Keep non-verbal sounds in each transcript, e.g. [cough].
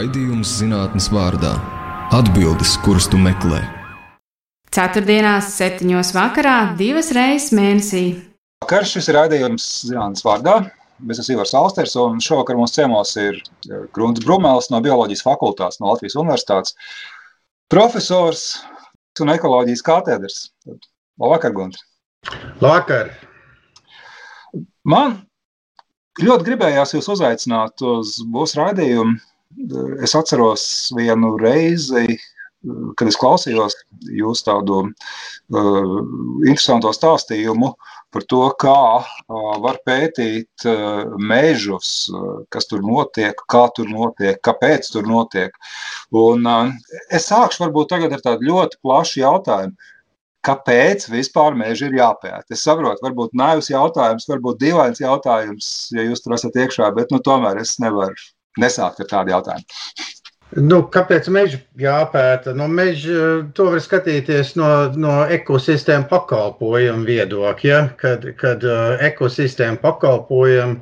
Raidījums zinātnes vārdā - atbildes, kuras tu meklē. Ceturtdienās, septiņos vakarā, divas reizes mēnesī. Vakar šis raidījums zinātnes vārdā. Es esmu Ivars Alsters, un šovakar mums ciemos ir Grunts Brumēls no Bioloģijas fakultātes no Latvijas Universitātes, profesors un ekoloģijas katedrs. Labvakar, Gunter! Labvakar! Man ļoti gribējās jūs uzaicināt uz mūsu raidījumu. Es atceros vienu reizi, kad es klausījos jūsu tādu uh, interesantu stāstījumu par to, kā uh, var pētīt uh, mežus, uh, kas tur notiek, kā tur notiek, kāpēc tur notiek. Un, uh, es sākšu varbūt tagad ar tādu ļoti plašu jautājumu. Kāpēc vispār meži ir jāpēta? Es saprotu, varbūt naivs jautājums, varbūt dīvains jautājums, ja jūs tur esat iekšā, bet nu, tomēr es nevaru nesākt ar tādu jautājumu. Nu, kāpēc meža jāpēta? Nu, meža, to var skatīties no, no ekosistēma pakalpojumu viedokļa, kad, kad uh, ekosistēma pakalpojumi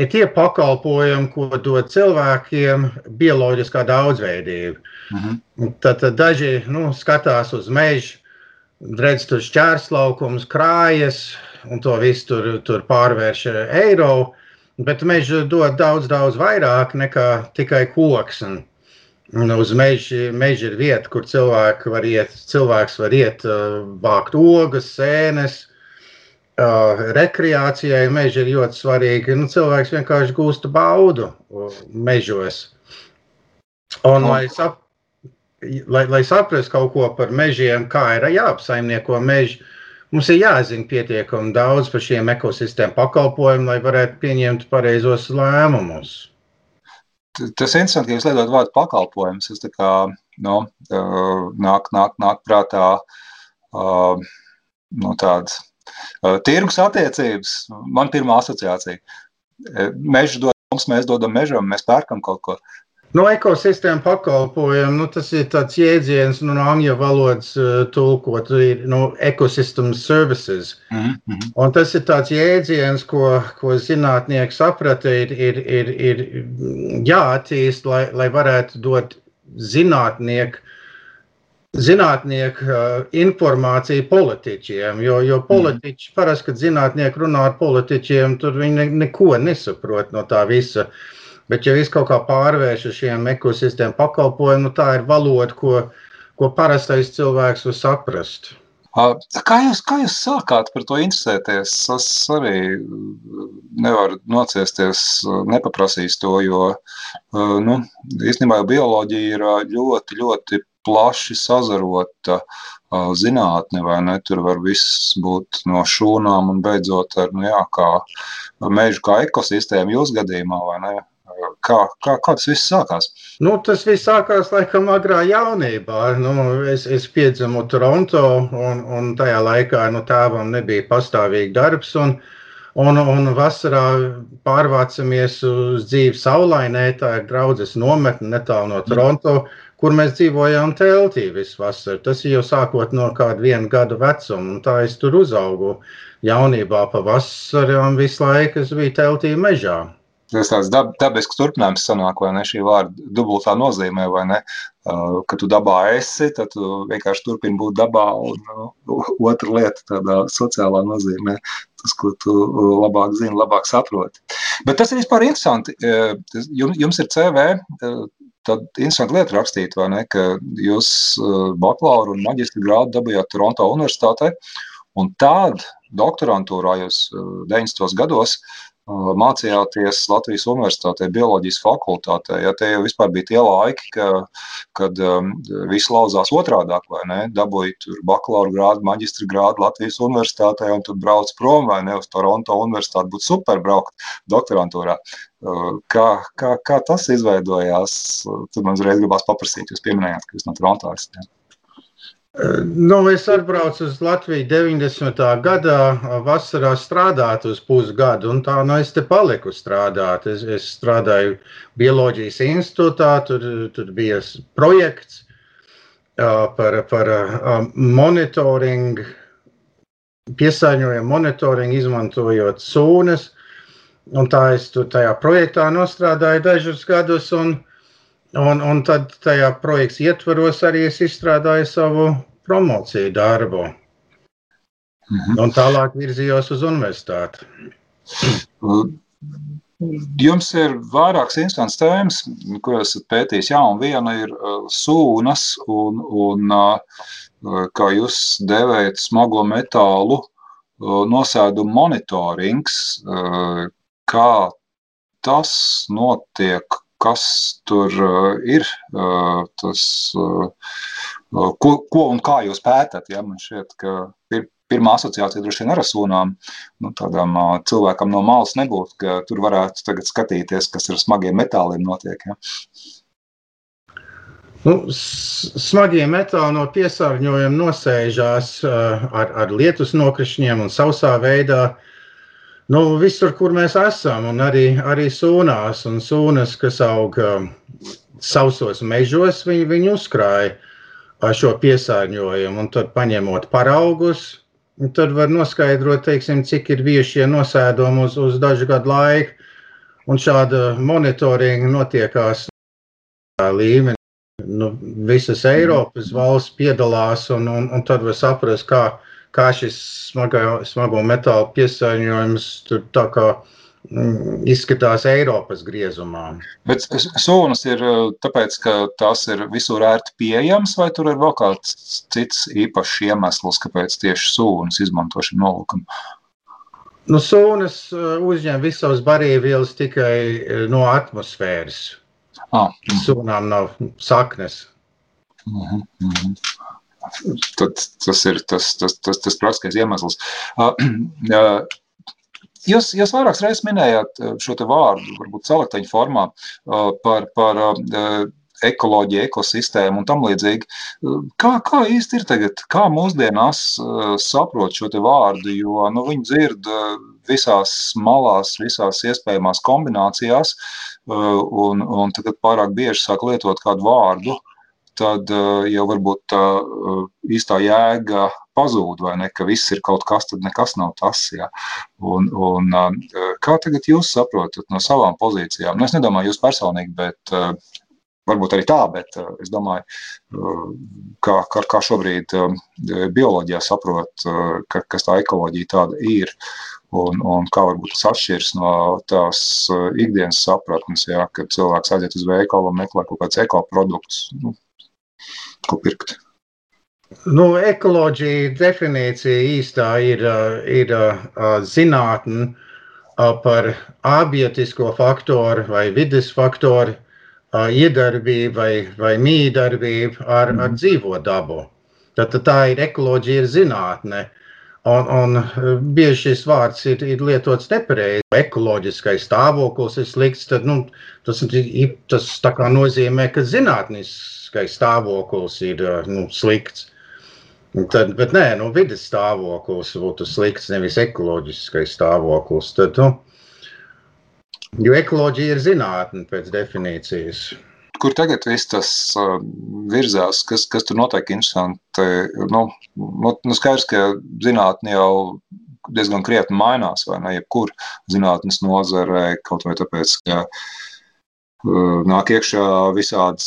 ir tie pakalpojumi, ko dod cilvēkiem bioloģiskā daudzveidība. Uh -huh. tad, tad daži nu, skatās uz mežu redz tur šķērslaukums, krājas, un to visu tur, tur pārvērš eiro. Bet meža dod daudz, daudz vairāk nekā tikai koks. Un, un uz meža, meža ir vieta, kur cilvēki var iet, cilvēks var iet, uh, vākt ogas, sēnes. Uh, rekreācijai meža ir ļoti svarīga. Nu, cilvēks vienkārši gūsta baudu mežos. Un, lai, sap, lai, lai saprastu kaut ko par mežiem, kā ir jāapsaimnieko meži, mums ir jāzina pietiekami daudz par šiem ekosistēmu pakalpojumiem, lai varētu pieņemt pareizos lēmumus. Tas ir interesanti, ka jūs lietojat vārdu pakalpojums. Tas kā, nu, nāk, nāk, nāk prātā nu, tādas tirgus attiecības. Man pirmā asociācija. Mežu dod mums, mēs dodam mežam, mēs pērkam kaut ko. No ekosistēma pakalpojumi, nu, tas ir tāds jēdziens, nu, no angļu valodas uh, tulkot, ir nu, ecosystem services. Mm -hmm. Un tas ir tāds jēdziens, ko, ko zinātnieki saprata, ir, ir, ir, ir jāattīst, lai, lai varētu dot zinātnieku zinātnieku uh, informāciju politiķiem. Jo, jo politiķi mm. parasti, kad zinātnieki runā ar politiķiem, tur viņi ne, neko nesaprot no tā visa. Uh, Bet, ja viss kaut kā pārvērš uz šiem ekosistēmu pakalpojumiem, nu, tā ir valoda, ko, ko parastais cilvēks var saprast. Kā jūs, kā jūs sākāt par to interesēties? Es arī nevaru nociesties, nepaprasīs to, jo nu, īstenībā bioloģija ir ļoti, ļoti plaši sazarota zinātne, vai ne? Tur var viss būt no šūnām un beidzot ar, nu jā, kā mežu kā ekosistēmu jūs gadījumā, vai ne? Kā, kā, kā tas viss sākās? Nu, tas viss sākās laikam agrā jaunībā. Nu, es, es piedzimu Toronto, un, un tajā laikā nu, tēvam nebija pastāvīgi darbs. Un, un, un vasarā pārvācamies uz dzīvi saulainē, tā ir draudzes nometne netālu no Toronto, kur mēs dzīvojām teltī visu vasaru. Tas jau sākot no kāda viena gada vecuma, un tā es tur uzaugu. Jaunībā pa vasarām visu laiku es biju teltī mežā. Tas tāds dab, dabisks turpinājums sanāk, vai ne? Šī vārda dubultā nozīmē, vai ne? Uh, kad tu dabā esi, tad tu vienkārši turpini būt dabā, un uh, otra lieta tādā sociālā nozīmē, tas, ko tu uh, labāk zini, labāk saproti. Bet tas ir vispār interesanti. Uh, jums, jums ir CV, uh, tad interesanti lieta rakstīt, vai ne, ka jūs uh, bakalaura un maģistra grādu dabūjāt Toronto universitātē, un tād doktorantūrā jūs 90. gados mācījāties Latvijas Universitātē, bioloģijas fakultātē. Ja te jau vispār bija tie laiki, ka, kad um, viss lauzās otrādāk, vai ne? Dabūja tur bakalaura grādu, maģistra grādu Latvijas Universitātē un tad brauc prom vai ne uz Toronto Universitāti. Būtu super braukt doktorantūrā. Uh, kā, kā, kā tas izveidojās? Tad man uzreiz gribās paprasīt, jūs pieminējāt, ka jūs no Toronto esat. Nu, es atbraucu uz Latviju 90. gadā, vasarā strādāt uz pusgadu, un tā nu es te paliku strādāt. Es, es strādāju Bioloģijas institūtā, tur, tur bija projekts uh, par, par uh, monitoringu, piesārņojumu monitoringu, izmantojot sūnas. Un tā es tur tajā projektā nostrādāju dažus gadus. Un, Un, un tad tajā projekta ietvaros arī es izstrādāju savu promociju darbu. Mhm. Un tālāk virzījos uz universitāti. Jums ir vairākas instants tēmas, ko esat pētījis. Jā, un viena ir uh, sūnas, un, un uh, kā jūs devējat smago metālu uh, nosēdumu monitorings. Kā tas notiek, kas tur uh, ir, uh, tas, uh, ko, ko un kā jūs pētat. Ja? Man šķiet, ka ir pirmā asociācija droši vien ar sunām. Nu, tādam uh, cilvēkam no malas nebūtu, ka tur varētu tagad skatīties, kas ar smagiem metāliem notiek. Ja? Nu, smagie metāli no piesārņojuma nosēžās uh, ar, ar lietus nokrišņiem un sausā veidā. Nu, visur, kur mēs esam, un arī, arī sūnās, un sūnas, kas aug uh, sausos mežos, viņi, viņi uzkrāja uh, šo piesārņojumu. Un tad, paņemot paraugus, tad var noskaidrot, teiksim, cik ir bijuši šie nosēdumi uz, uz dažu gadu laiku. Un šāda monitoringa notiekās līmenī. Nu, visas Eiropas valsts piedalās, un, un, un tad var saprast, kā, kā šis smago, smago metālu piesārņojums tur tā kā Mm, izskatās Eiropas griezumā. Bet sūnas ir tāpēc, ka tās ir visur ērti pieejamas, vai tur ir vēl kāds cits īpašs iemesls, kāpēc tieši sūnas izmanto šim nolūkam? Nu, sūnas uzņem visus savus barības tikai no atmosfēras. Ah. Sūnām nav saknes. Mm -hmm. Tad, tas ir tas, tas, tas, tas praktiskais iemesls. Uh, uh, [clears throat] Jūs, jūs vairākas reizes minējāt eh, šo vārdu, varbūt celekteņa formā, eh, par, par eh, ekoloģiju, ekosistēmu un tam līdzīgi. Kā, kā īsti ir tagad, kā mūsdienās saprot šo vārdu, jo nu, viņi dzird visās malās, visās iespējamās kombinācijās, un, un tagad pārāk bieži sāk lietot kādu vārdu, tad jau varbūt tā īstā jēga pazūd, vai ne, ka viss ir kaut kas, tad nekas nav tas. Ja. Un, un, kā tagad jūs saprotat no savām pozīcijām? Nu, es nedomāju jūs personīgi, bet varbūt arī tā, bet es domāju, kā, kā, kā šobrīd bioloģijā saprot, ka, kas tā ekoloģija tāda ir. Un, un kā varbūt tas atšķiras no tās ikdienas sapratnes, ja, kad cilvēks aiziet uz veikalu un meklē kaut kādus ekoproduktus, nu, ko pirkt. Nu, ekoloģija definīcija īstā ir, ir zinātne par abietisko faktoru vai vidas faktoru iedarbību vai, vai mīdarbību ar, ar mhm. dzīvo dabu. Tad, tā ir ekoloģija, ir zinātne. Un, un bieži šis vārds ir, ir lietots nepareizi. Ekoloģiskais stāvoklis ir slikts. Tad, nu, tas tas nozīmē, ka zinātniskais stāvoklis ir nu, slikts. Tad, bet nē, nu, vidas stāvoklis būtu slikts, nevis ekoloģiskais stāvoklis. Tad, nu, jo ekoloģija ir zinātne pēc definīcijas. Kur tagad viss tas uh, virzās, kas, kas tur notiek interesanti? Nu, nu, nu skaidrs, ka zinātne jau diezgan krietni mainās, vai ne? Jebkur zinātnes nozarē, kaut vai tāpēc, ka uh, nāk iekšā visādas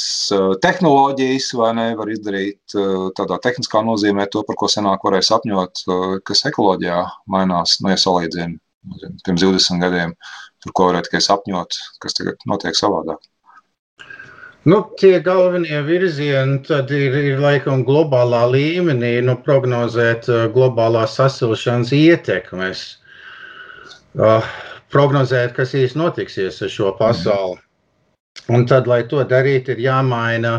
tehnoloģijas, vai ne, var izdarīt tādā tehniskā nozīmē to, par ko senāk varēja sapņot, kas ekoloģijā mainās, nu, ja salīdzina pirms 20 gadiem, tur ko varēja tikai sapņot, kas tagad notiek savādāk. Nu, tie galvenie virzieni tad ir, ir laikam globālā līmenī, nu, prognozēt uh, globālās sasilšanas ietekmes, uh, prognozēt, kas īsti notiksies ar šo pasauli. Un tad, lai to darītu, ir jāmaina,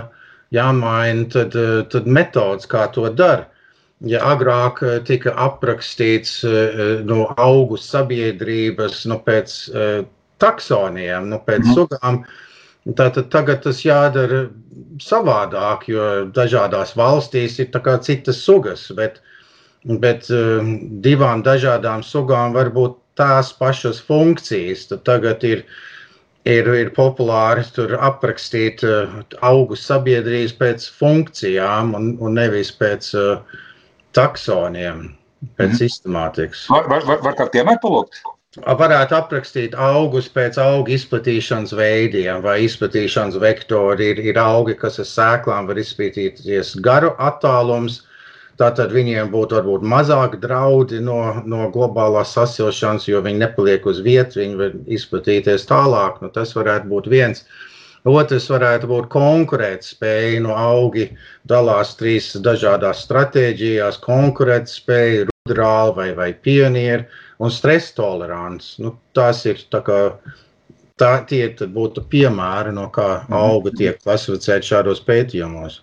jāmaina tad, tad metodas, kā to dara. Ja agrāk eh, tika aprakstīts no augu sabiedrības nu, pēc taksoniem, nu, pēc mm. sugām, Tātad tagad tas jādara savādāk, jo dažādās valstīs ir citas sugas, bet, bet divām dažādām sugām var būt tās pašas funkcijas. Tad tagad ir ir, ir populāri aprakstīt uh, augu sabiedrības pēc funkcijām un, un nevis pēc uh, taksoniem, pēc mm -hmm. sistemātikas. Var, var, var, var kā piemēru palūgt? Varētu aprakstīt augus pēc auga izplatīšanas veidiem vai izplatīšanas vektori. Ir, ir augi, kas ar sēklām var izplatīties garu attālums. Tātad viņiem būtu varbūt mazāk draudi no, no globālās sasilšanas, jo viņi nepaliek uz vietas, viņi var izplatīties tālāk. Nu, tas varētu būt viens. Otrs varētu būt konkurētspēja. No augi dalās trīs dažādās stratēģijās - konkurētspēja, rudrāli vai, vai pionieri un stresa tolerants. Nu, tās ir tā kā, tā, tie būtu piemēri, no kā mhm. auga tiek klasificēti šādos pētījumos.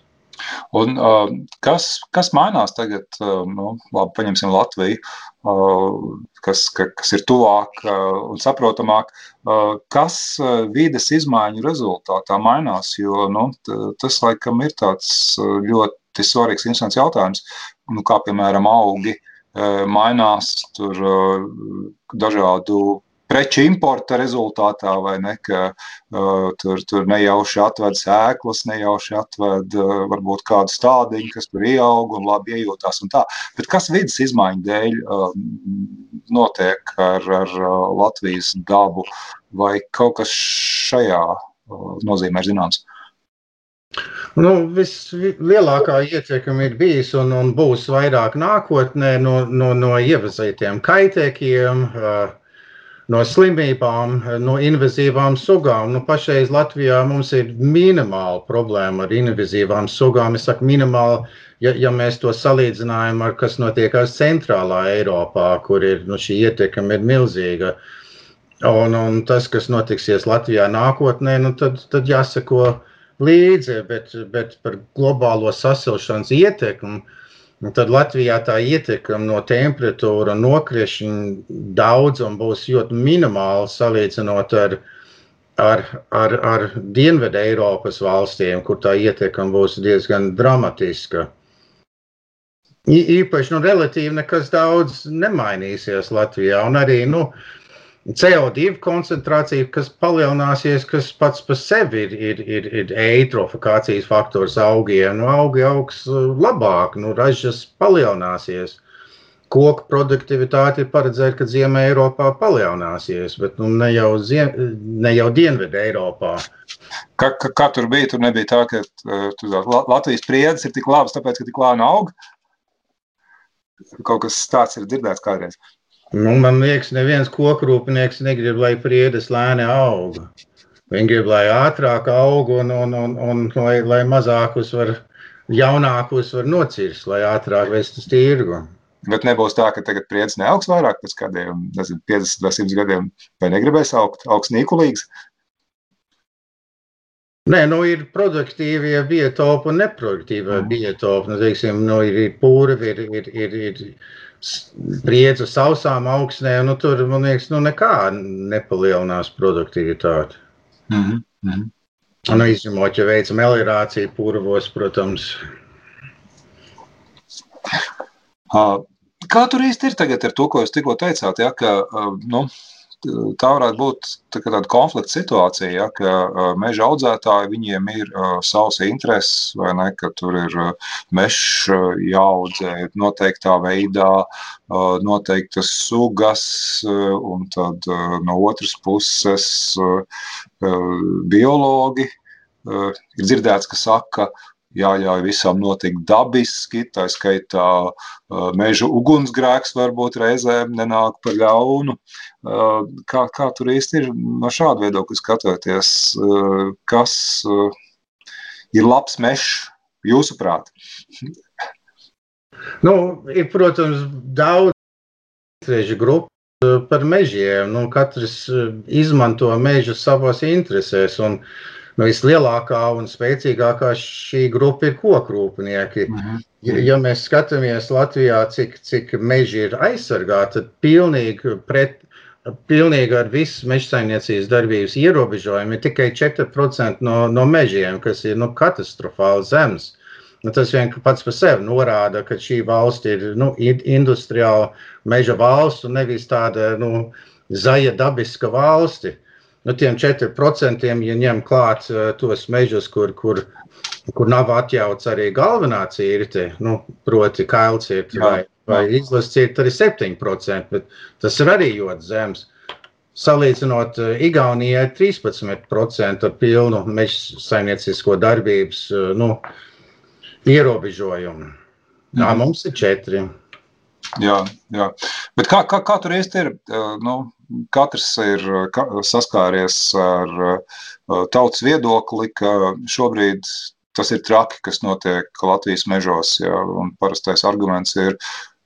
Un, uh, kas, kas mainās tagad? Uh, nu, labi, paņemsim Latviju, uh, kas, ka, kas ir tuvāk uh, un saprotamāk. Uh, kas uh, vides izmaiņu rezultātā mainās? Jo nu, tas, laikam, ir tāds ļoti svarīgs, interesants jautājums. Nu, kā piemēram, augi uh, mainās tur dažādu preču importa rezultātā, vai ne, ka uh, tur, tur nejauši atved sēklas, nejauši atved uh, varbūt kādu stādiņu, kas tur ieaug un labi iejūtās un tā. Bet kas vidas izmaiņu dēļ uh, notiek ar, ar Latvijas dabu vai kaut kas šajā nozīmē zināms? Nu, Vislielākā ietekme ir bijis un, un būs vairāk nākotnē no, no, no ievazītiem kaitēkiem, no slimībām, no invazīvām sugām. Nu, pašreiz Latvijā mums ir minimāla problēma ar invazīvām sugām. Es saku minimāli, ja, ja mēs to salīdzinājam ar kas notiek ar centrālā Eiropā, kur ir nu, šī ietekme ir milzīga. Un, un tas, kas notiksies Latvijā nākotnē, nu, tad, tad jāsako līdzi, bet, bet par globālo sasilšanas ietekmi. Tad Latvijā tā ietekme no temperatūra nokrišņa daudzuma būs ļoti minimāla salīdzinot ar, ar, ar, ar Dienvidu Eiropas valstīm, kur tā ietekme būs diezgan dramatiska. Īpaši, nu, relatīvi nekas daudz nemainīsies Latvijā. Un arī, nu, uh, CO2 koncentrācija, kas palielināsies, kas pats par sevi ir, ir, ir, ir eitrofikācijas faktors augiem. Nu, augi augs uh, labāk, nu, ražas palielināsies. Koku produktivitāte ir paredzēta, ka Ziemē Eiropā palielināsies, bet nu, ne, jau ziem, ne jau Dienvidu Eiropā. Kā, kā, kā tur bija? Tur nebija tā, ka uh, tu, Latvijas spriedzes ir tik labas, tāpēc, ka tik lēni aug. Kaut kas tāds ir dzirdēts kādreiz. Nu, man liekas, neviens kokrūpnieks negrib, lai priedes lēni aug. Viņi grib, lai ātrāk aug un, un, un, un lai, lai mazākus var, jaunākus var nocirst, lai ātrāk vest uz tirgu. Bet nebūs tā, ka tagad priedes neaugs vairāk pēc kādiem, nezinu, 50 vai 100 gadiem, vai negribēs augt, augs nīkulīgs. Nē, nu ir produktīvie biotopi un neproduktīvie mm. biotopi. Nu, teiksim, nu, ir, ir pūri, ir, ir, ir, ir spriedzi sausām augsnēm, nu, tur, man liekas, nu, nekā nepalielinās produktivitāti. Mm -hmm. Nu, izņemot, ja veicam melirāciju purvos, protams. Kā tur īsti ir tagad ar to, ko jūs tikko teicāt, ja, ka, nu, tā varētu būt tā tāda konflikta situācija, ja, ka meža audzētāji viņiem ir uh, savs intereses, vai ne, ka tur ir uh, mežs jāaudzē noteiktā veidā, uh, noteiktas sugas, uh, un tad uh, no otras puses uh, biologi uh, ir dzirdēts, ka saka, jāļauj visam notikt dabiski, tā skaitā meža ugunsgrēks varbūt reizēm nenāk par ļaunu. Kā, kā tur īsti ir no šāda viedokļa skatoties, kas ir labs mežs jūsuprāt? Nu, ir, protams, daudz interešu grupu par mežiem. Nu, katrs izmanto mežu savos interesēs. Un, uh, nu, vislielākā un spēcīgākā šī grupa ir kokrūpnieki. -hmm. ja, ja mēs skatāmies Latvijā, cik, cik meži ir aizsargāti, tad pilnīgi pret. Pilnīgi ar visu meža saimniecības darbības ierobežojumu ir tikai 4% no, no mežiem, kas ir nu, katastrofāli zems. Nu, tas vienkārši pats par sevi norāda, ka šī valsts ir nu, industriāla meža valsts un nevis tāda nu, zaļa dabiska valsts nu, tiem 4%, ja ņem klāt uh, tos mežus, kur, kur, kur nav atļauts arī galvenā cirte, nu, proti, kailcirte vai, vai izlases cirte, arī 7%, bet tas ir arī ļoti zems. salīdzinot Igaunijai 13% ar pilnu meža saimniecisko darbības nu, ierobežojumu. Jā, mm. mums ir četri. Jā, jā. Bet kā, kā, kā tur īsti ir? Nu, katrs ir saskāries ar tautas viedokli, ka šobrīd tas ir traki, kas notiek Latvijas mežos. Jā, parastais arguments ir,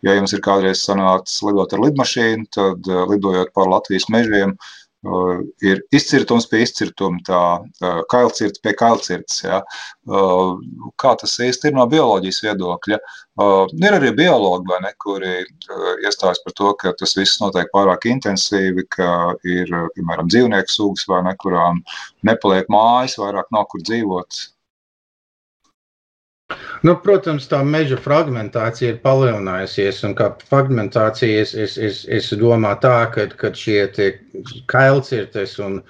ja jums ir kādreiz sanācis lidot ar lidmašīnu, tad lidojot pār Latvijas mežiem, Uh, ir izcirtums pie izcirtuma, tā uh, kailcirts pie kailcirts. Ja. Uh, kā tas īsti ir no bioloģijas viedokļa? Ir arī biologi, ne, kuri iestājas par to, ka tas viss notiek pārāk intensīvi, ka ir, piemēram, dzīvnieku sugas, vai ne, kurām nepaliek mājas, vairāk nav kur dzīvot. Nu, protams, tā meža fragmentācija ir palielinājusies. Kā fragmentācija es, es, es, es domāju tā, ka, ka šie kailcirtes un,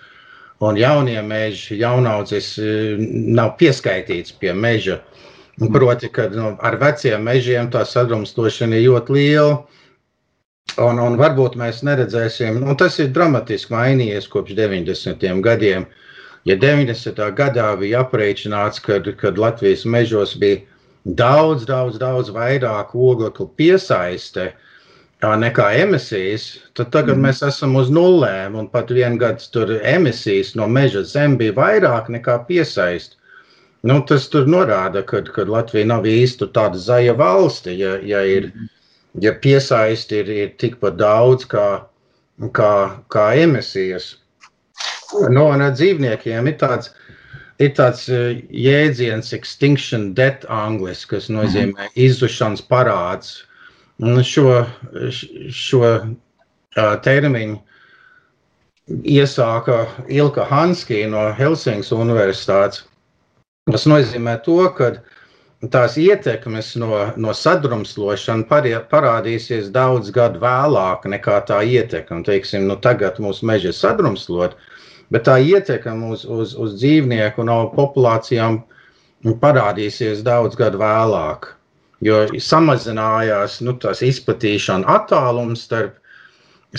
un jaunie meži, jaunaudzes eh, nav pieskaitīts pie meža. Proti, ka nu, ar veciem mežiem tā sadrumstošana ir ļoti liela. Un, un varbūt mēs neredzēsim, un tas ir dramatiski mainījies kopš 90. gadiem. Ja 90. gadā bija aprēķināts, kad, kad Latvijas mežos bija daudz, daudz, daudz vairāk oglekļa piesaiste nekā emisijas, tad tagad mm. mēs esam uz nulēm. Un pat vienā gadā tur emisijas no meža zem bija vairāk nekā piesaiste. Nu, tas tur norāda, ka, Latvija nav īsti tāda zaļa valsts, ja, ja, ir, ja piesaisti ir, ir tikpat daudz kā, kā, kā emisijas. No, un ar dzīvniekiem ir tāds, ir tāds uh, jēdziens, extinction debt angliski, kas nozīmē mm -hmm. izzušanas parāds. Un šo, šo uh, termiņu iesāka Ilka Hanskī no Helsings Universitātes. Tas nozīmē to, ka tās ietekmes no, no sadrumstlošana parādīsies daudz gadu vēlāk nekā tā ietekme. Teiksim, nu tagad mūsu meži ir sadrumstloti, bet tā ietekme uz, uz, uz dzīvnieku un populācijām parādīsies daudz gadu vēlāk. Jo samazinājās nu, tās izplatīšana attālums starp,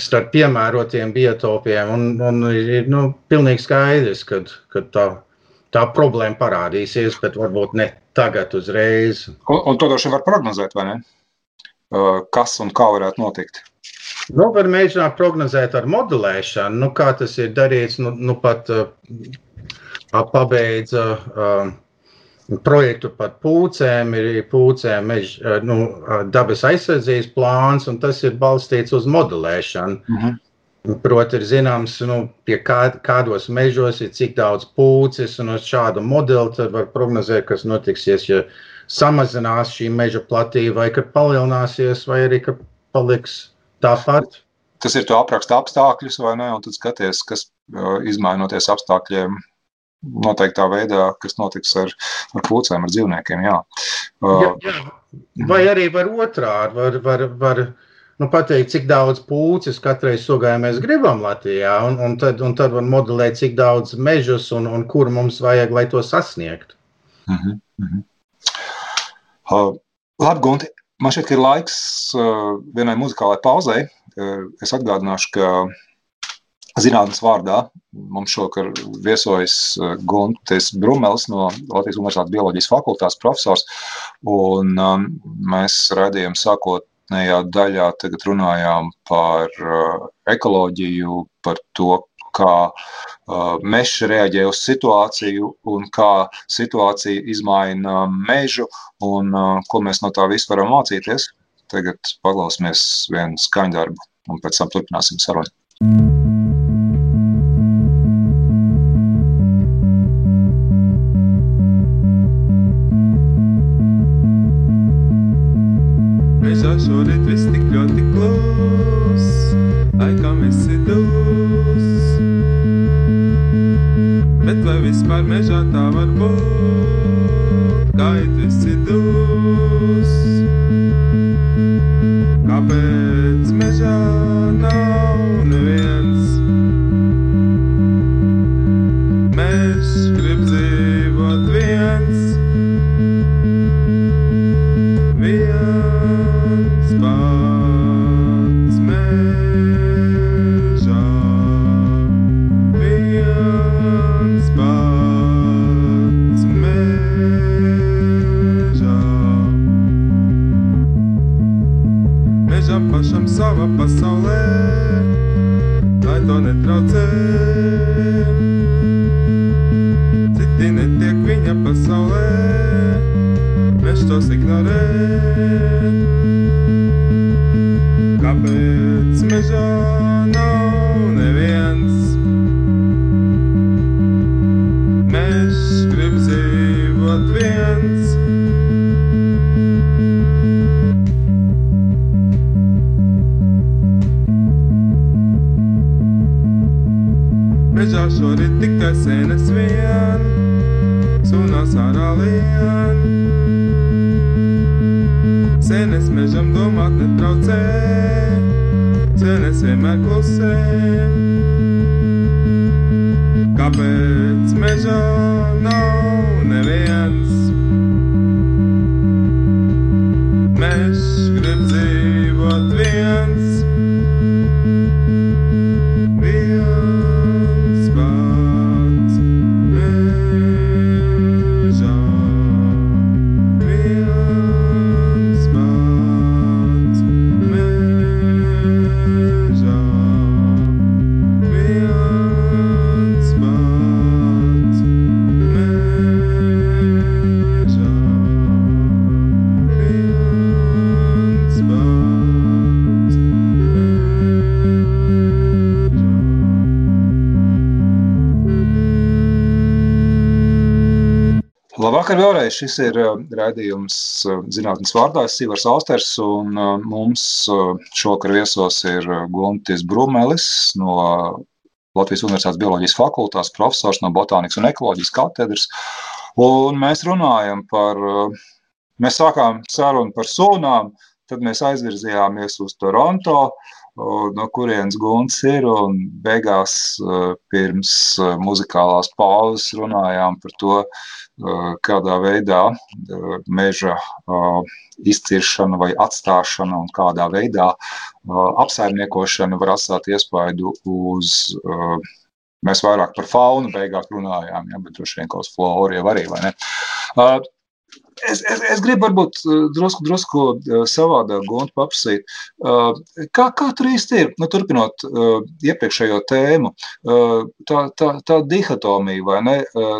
starp piemērotiem biotopiem, un, un ir nu, pilnīgi skaidrs, ka, ka tā, tā problēma parādīsies, bet varbūt ne tagad uzreiz. Un, un to droši vien var prognozēt, vai ne? Kas un kā varētu notikt? Nu, var mēģināt prognozēt ar modelēšanu, nu, kā tas ir darīts. Nu, nu pat uh, pabeidza uh, projektu par pūcēm, ir pūcēm mež, uh, nu, dabas aizsardzības plāns, un tas ir balstīts uz modelēšanu. Mm -hmm. Proti, ir zināms, nu, pie kā, kādos mežos ir cik daudz pūces, un uz šādu modeli var prognozēt, kas notiksies, ja samazinās šī meža platība, vai ka palielināsies, vai arī ka paliks Tāpat. Tas ir to apraksta apstākļus, vai ne? Un tad skaties, kas izmainoties apstākļiem, noteiktā veidā, kas notiks ar, ar pūcēm, ar dzīvniekiem. Jā. Jā, jā. Vai arī var otrādi, var, var, var nu, pateikt, cik daudz pūces katrai sugai mēs gribam Latvijā, un, un, tad, un tad var modelēt, cik daudz mežus un, un kur mums vajag, lai to sasniegtu. Uh -huh, uh -huh. Uh, labi, Gunti, Man ka ir laiks uh, vienai muzikālai pauzei. Uh, es atgādināšu, ka zinātnīs vārdā mums šovakar viesojas uh, Guntis Brumels no Latvijas Universitātes bioloģijas fakultātes profesors. Un, um, mēs redzējām, sākotnējā daļā tagad runājām par ekoloģiju, par to, kā mežs reaģē uz situāciju un kā situācija izmaina mežu un uh, ko mēs no tā visu varam mācīties. Tagad paklausīsimies vienu skaņdarbu un pēc tam turpināsim sarunu. Mežā šorīt tikai sēnes vien, sunās ārā lien. Sēnes mežam domāt netraucē, sēnes vienmēr klusē. Kāpēc mežā nav neviens? Mežs grib dzīvot Labvakar vēlreiz. Šis ir uh, raidījums uh, zinātnes vārdā. Es esmu Ivars Austers, un uh, mums šokar viesos ir Guntis Brumelis no Latvijas Universitātes bioloģijas fakultātes, profesors no botānikas un ekoloģijas katedras. Un mēs runājam par, mēs sākām sarunu par sunām, tad mēs aizvirzījāmies uz Toronto, uh, no kurienes Gunts ir, beigās uh, pirms uh, muzikālās pauzes runājām par to, uh, kādā veidā meža izciršana vai atstāšana un kādā veidā apsaimniekošana var atstāt iespaidu uz, mēs vairāk par faunu beigās runājām, ja, bet droši vien kaut kas floru jau arī, vai ne? Es, es, es gribu varbūt uh, drusku, drusku uh, savādāk gontu paprasīt. Uh, Kā, kā tur īsti ir? Nu, turpinot iepriekšējo tēmu, tā, tā, tā dihotomija vai ne?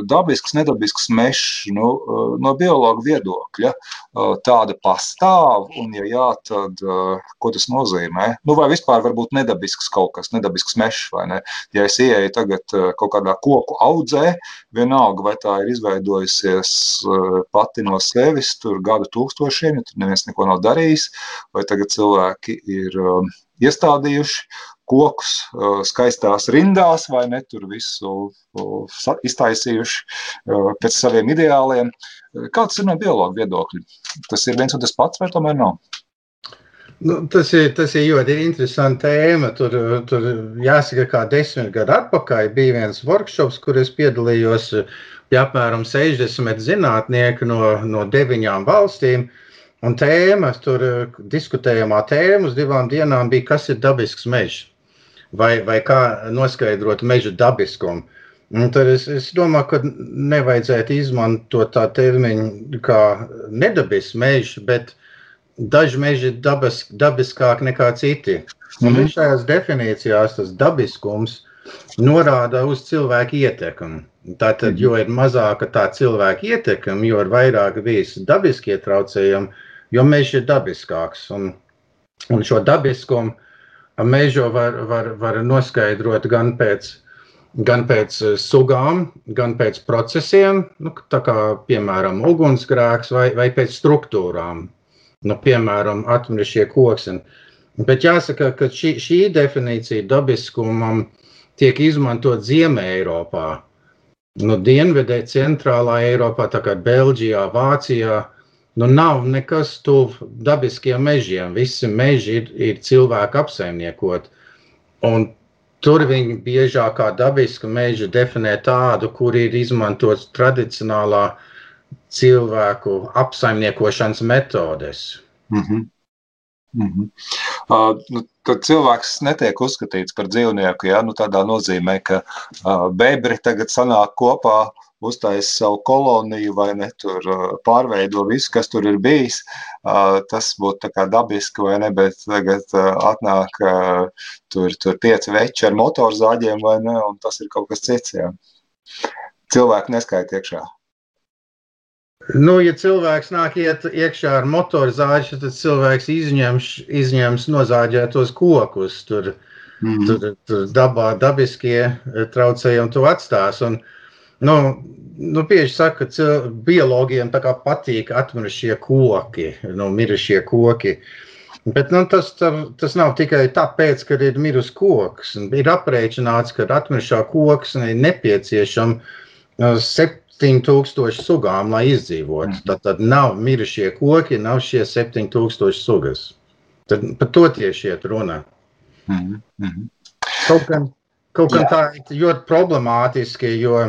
Dabisks, nedabisks mežs nu, no biologa viedokļa tāda pastāv, un ja jā, tad ko tas nozīmē? Nu, vai vispār varbūt nedabisks kaut kas, nedabisks mežs vai ne? Ja es ieeju tagad kaut kādā koku audzē, vienalga, vai tā ir izveidojusies pati no sevis tur gadu tūkstošiem, ja tur neviens neko nav darījis, vai tagad cilvēki ir um, iestādījuši kokus uh, skaistās rindās, vai ne tur visu uh, iztaisījuši uh, pēc saviem ideāliem. Uh, Kāds ir no biologa viedokļa? Tas ir viens un tas pats, vai tomēr nav? Nu, tas, ir, tas ir ļoti interesanti tēma. Tur, tur jāsaka, kā desmit gadu atpakaļ bija viens workshops, kur es piedalījos. Bija apmēram 60 zinātnieki no, no deviņām valstīm. Un tēma, tur diskutējamā tēma uz divām dienām bija, kas ir dabisks mežs vai, vai kā noskaidrot meža dabiskumu. Un tad es, es domāju, ka nevajadzētu izmantot tā termiņu kā nedabisks mežs, bet daži meži ir dabas, dabiskāki nekā citi. Un Mhm. viņš šajās definīcijās tas dabiskums norāda uz cilvēku ietekmi. Tātad, jo ir mazāka tā cilvēka ietekme, jo ir vairāk bijis dabiskie traucējumi, jo mežs ir dabiskāks. Un, un šo dabiskumu mežu var, var, var noskaidrot gan pēc, gan pēc sugām, gan pēc procesiem, nu, kā piemēram ugunsgrēks vai, vai pēc struktūrām. Nu, piemēram, atmirušie koksni. Bet jāsaka, ka šī, šī definīcija dabiskumam tiek izmantot Ziemeļā Eiropā. Nu, Dienvidē, centrālā Eiropā, tā kā Beļģijā, Vācijā, nu, nav nekas tuvu dabiskiem mežiem. Visi meži ir, ir cilvēku apsaimniekot. Un tur viņi biežāk kā dabisku mežu definē tādu, kur ir izmantots tradicionālā cilvēku apsaimniekošanas metodes. Mm -hmm. Mm -hmm. uh, nu, tad cilvēks netiek uzskatīts par dzīvnieku. Ja? Nu, tādā nozīmē, ka uh, bebri tagad sanāk kopā, uztaisa savu koloniju vai ne tur uh, pārveido visu, kas tur ir bijis. Uh, tas būtu dabiski vai ne, bet tagad uh, atnāk uh, tur, tur pieci veči ar motorzāģiem vai ne, un tas ir kaut kas cits. Jā. Cilvēku neskaita iekšā. Nu, ja cilvēks nāk iet iekšā ar motorizāciju, tad cilvēks izņems, izņems nozāģētos kokus. Tur, Mhm. tur, tur dabā dabiskie eh, traucējumi to atstās. Un, nu, nu, bieži saka, ka biologiem patīk atmirušie koki, nu, mirušie koki. Bet nu, tas, tas nav tikai tāpēc, ka ir mirusi koks. Ir aprēķināts, ka atmirušā koks ir nepieciešama 7000 sugām, lai izdzīvotu. Tad, tad nav mirušie koki, nav šie 7000 sugas. Tad par to tieši iet runa. Mhm. Mhm. Kaut gan, kaut gan tā ir ļoti problemātiski, jo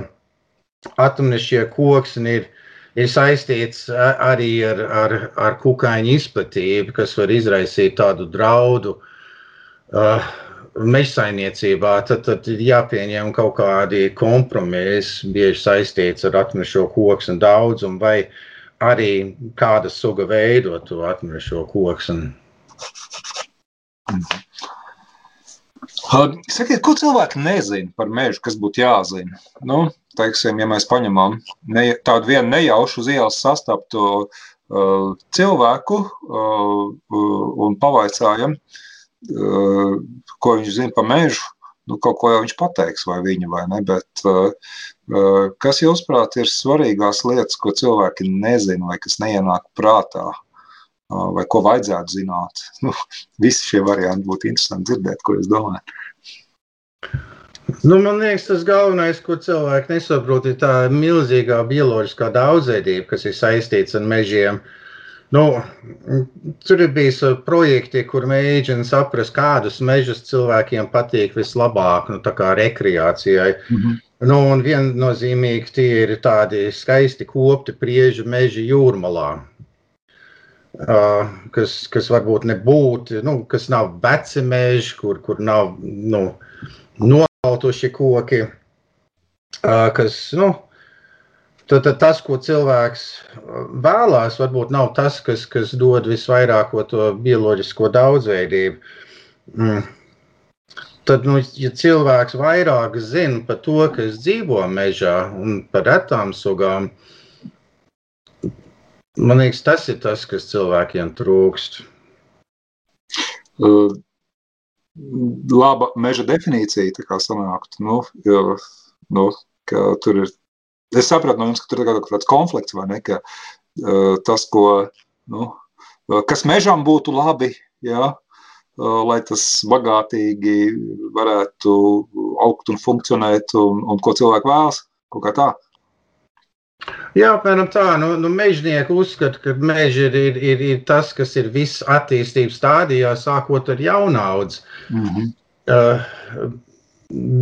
atomnišķie koksni ir, ir saistīts arī ar, ar, ar kukaiņu izplatību, kas var izraisīt tādu draudu uh, mežsainiecībā. Tad, tad ir jāpieņem kaut kādi kompromisi, bieži saistīts ar atmirušo koksni daudzumu, vai arī kāda suga veido to atmirušo koksni. Sakiet, ko cilvēki nezina par mežu, kas būtu jāzina? Nu, teiksim, ja mēs paņemam ne, tādu vienu nejaušu uz ielas sastaptu uh, cilvēku uh, uh, un pavaicājam, uh, ko viņš zina par mežu, nu, kaut ko jau viņš pateiks, vai viņa vai ne. Bet, uh, uh, kas, jūsuprāt, ir svarīgās lietas, ko cilvēki nezina vai kas neienāk prātā? Uh, Vai ko vajadzētu zināt? [laughs] Nu, visi šie varianti būtu interesanti dzirdēt, ko jūs domājat. Nu, man liekas, tas galvenais, ko cilvēki nesaprot, ir tā milzīgā bioloģiskā daudzveidība, kas ir saistīta ar mežiem. Nu, tur ir bijis uh, projekti, kur mēģina saprast, kādus mežus cilvēkiem patīk vislabāk, nu, tā kā rekreācijai. Nu, un viennozīmīgi tie ir tādi skaisti kopti priežu meži jūrmalā. Uh, kas, kas varbūt nebūtu, nu, kas nav veci meži, kur, kur nav nu, nokautuši koki. Uh, kas, nu, tad, tad tas, ko cilvēks uh, vēlās, varbūt nav tas, kas, kas dod visvairāk to bioloģisko daudzveidību. Mm. Tad, nu, ja cilvēks vairāk zina par to, kas dzīvo mežā un par retām sugām, man liekas, tas ir tas, kas cilvēkiem trūkst. Uh, laba meža definīcija tā kā sanāktu. Nu, jo, nu, ka tur ir, es sapratu no jums, ka tur ir kaut kāds konflikts, vai ne, ka uh, tas, ko, nu, uh, kas mežam būtu labi, jā, uh, lai tas bagātīgi varētu augt un funkcionēt, un, un ko cilvēki vēlas, kaut kā tā. Jā, apmēram tā. Nu, nu, mežnieki uzskata, ka meža ir, ir, ir, ir tas, kas ir viss attīstības stādijā, sākot ar jaunaudzi. Mm -hmm. Uh,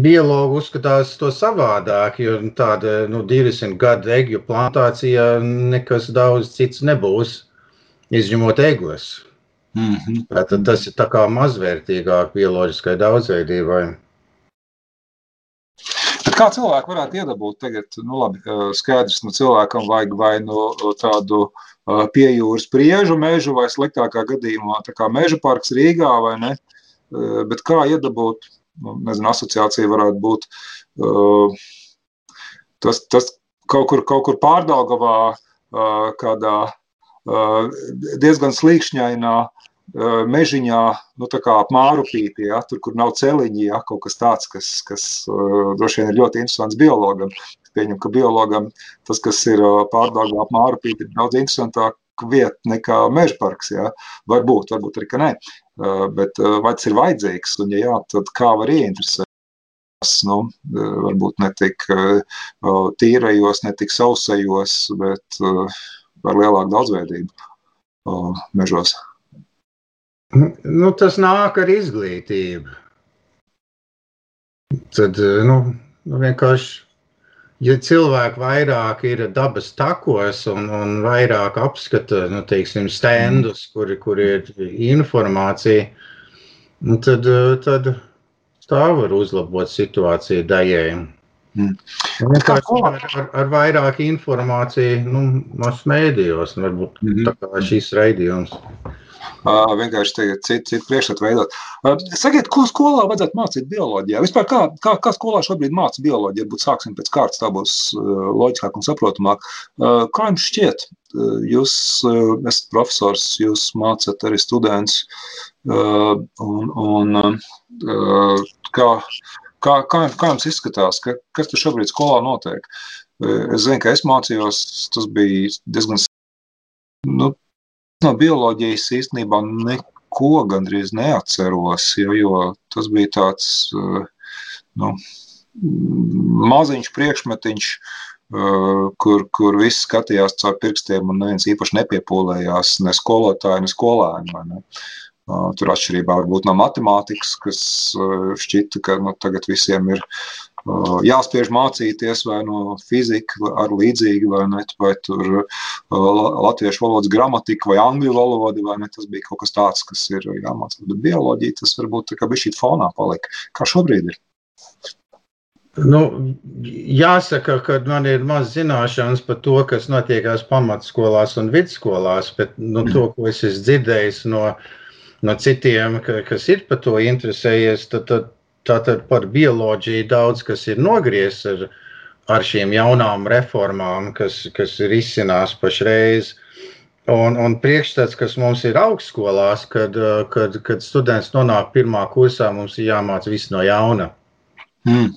biologi uzskatās to savādāk, jo tāda nu, 200 gadu egļu plantācijā nekas daudz cits nebūs, izņemot eglis. Mm -hmm. Tad tas ir tā kā mazvērtīgāk bioloģiskai daudzveidībai. Bet kā cilvēki varētu iedabūt tagad, nu labi, skaidrs, nu cilvēkam vajag vai nu tādu eh, pie jūras priežu mežu vai sliktākā gadījumā tā kā meža parks Rīgā vai ne, bet kā iedabūt, nezinu, asociācija varētu būt eh, tas, tas kaut kur, kaut kur pārdaugavā eh, kādā eh, diezgan slīkšņainā mežiņā, nu, tā kā ap mārupīti, ja, tur, kur nav celiņi, ja, kaut kas tāds, kas, kas uh, droši vien ir ļoti interesants biologam. Es pieņemu, ka biologam tas, kas ir uh, pārdagā ap mārupīti, ir daudz interesantāk vieta nekā meža parks, ja. Varbūt, varbūt arī, ka nē. Uh, bet uh, vai tas ir vajadzīgs, un ja jā, tad kā var ieinteresēt? Nu, uh, varbūt ne tik tīrajos, ne tik sausajos, bet ar lielāku daudzveidību mežos. Nu, tas nāk ar izglītību. Tad eh, nu vienkārši, ja cilvēki vairāk ir dabas takos un, un vairāk apskata nu, teiksim, stendus, kur, kur ir informācija, nu, tad, tad tā var uzlabot situāciju daļai. Mm. Ar, ar, ar vairāk informāciju nu, masu mēdījos, un varbūt Mhm. tā kā šīs raidījums. Uh, vienkārši tagad citu, citu priekšstatu veidot. Uh, sakiet, ko skolā vajadzētu mācīt bioloģijā? Vispār kā, kā, kā skolā šobrīd māca bioloģiju? Varbūt sāksim pēc kārtas, tā būs uh, loģiskāk un saprotamāk. Kā jums šķiet? Jūs esat profesors, jūs mācat arī students. Un, un, kā, kā, kā, kā jums izskatās? Ka, kas tur šobrīd skolā notiek? Uh, es zinu, ka es mācījos, tas bija diezgan nu, no bioloģijas īstenībā neko gandrīz neatceros, jo, jo tas bija tāds eh, nu, maziņš priekšmetiņš, eh, kur, kur viss skatījās caur pirkstiem un neviens īpaši nepiepūlējās, ne skolotāji, ne skolēni. vai Ne? Uh, Tur atšķirībā varbūt no matemātikas, kas uh, šķita, ka nu, tagad visiem ir uh, jāspiež mācīties vai no fizika ar līdzīgi, vai, ne, vai tur uh, la- latviešu valodas gramatika vai angļu valoda, vai ne, tas bija kaut kas tāds, kas ir jāmācās. Bet bioloģija tas varbūt tā kā bija šī fonā palika. Kā šobrīd ir? Nu, jāsaka, ka man ir maz zināšanas par to, kas notiekās pamatskolās un vidusskolās, bet nu, to, ko es esmu dzirdējis no, no citiem, ka, kas ir par to interesējies, tad, tad, tātad par bioloģiju daudz kas ir nogriezts ar, ar šīm jaunām reformām, kas, kas ir izcinās pašreiz. Un, un priekšstats, kas mums ir augstskolās, kad, kad, kad students nonāk pirmā kursā, mums ir jāmāca viss no jauna. Hmm.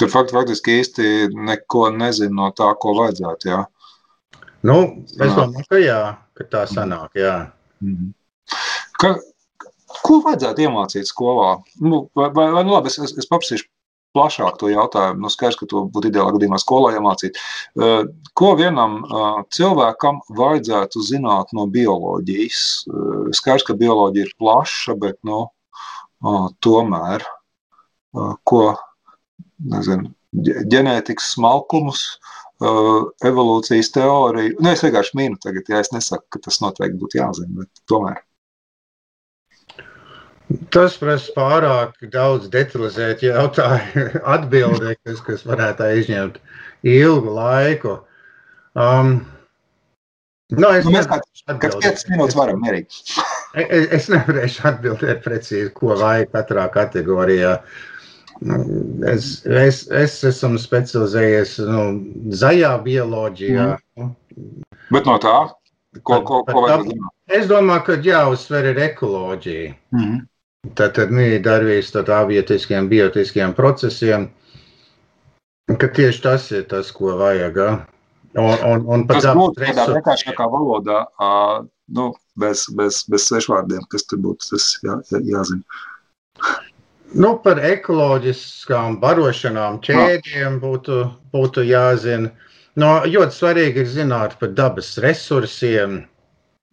Tur fakt, faktiski īsti neko nezinu no tā, ko vajadzētu. Jā. Nu, es domāju, ka jā, ka tā sanāk. Jā. Mhm. Ka, ko vajadzētu iemācīt skolā? Nu, vai, vai, vai, nu labi, es, es, es paprasīšu plašāk to jautājumu. Nu, skaidrs, ka to būtu ideālā gadījumā skolā iemācīt. Uh, Ko vienam uh, cilvēkam vajadzētu zināt no bioloģijas? Uh, Skaidrs, ka bioloģija ir plaša, bet nu, tomēr ko nezinu, ģe- ģenētikas smalkumus, evolūcijas teoriju. Nu, es vienkārši mīnu tagad, ja es nesaku, ka tas noteikti būtu jāzina, bet tomēr. Tas prasa pārāk daudz detalizēt jautājumu, [laughs] atbildēt, kas, kas varētu aizņemt ilgu laiku. Um, no, es, Nu, mēs kā- nevarēšu Kad atbildēt. 5 minūtes varam mierīgi. [laughs] Es, es nevarēšu atbildēt precīzi, ko vajag katrā kategorijā. Nu, Es, es, es esmu specializējies nu, zaļā bioloģijā. Bet no tā, ko, ko, ko vajag zināt? Es domāju, ka jāuzsver ir ekoloģija. Mhm. Tātad mīdarbības, tad avietiskiem, biotiskiem procesiem, ka tieši tas ir tas, ko vajag. ja. Un, un, un pat Tas būtu tādā resursu- vienkāršākā valodā, uh, nu, bez, bez, bez svešvārdiem, kas tur būtu tas jā, jā, jāzina. Nu, par ekoloģiskām barošanām ķēdēm būtu, būtu jāzina. No, ļoti svarīgi ir zināt par dabas resursiem,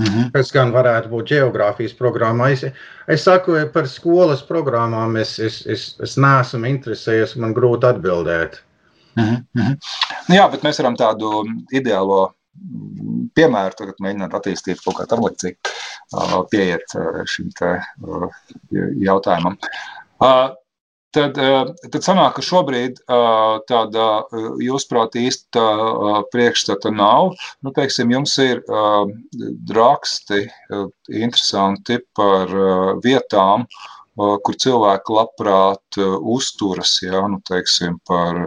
Mhm. kas gan varētu būt geogrāfijas programmā. Es, es saku, par skolas programmām es, es, es, es neesmu interesējies, man grūti atbildēt. Mhm. Mhm. Nu, jā, bet mēs varam tādu ideālo mm, piemēru tagad mēģināt attīstīt kaut kā tam līdzīgi, uh, pieiet uh, šim te uh, jautājumam. Tad, uh, tad sanāk, ka šobrīd uh, tāda, uh, jūsuprāt, īsta priekšstata nav. Nu, teiksim, jums ir raksti interesanti par vietām, kur cilvēki labprāt uzturas, ja, nu, teiksim, par,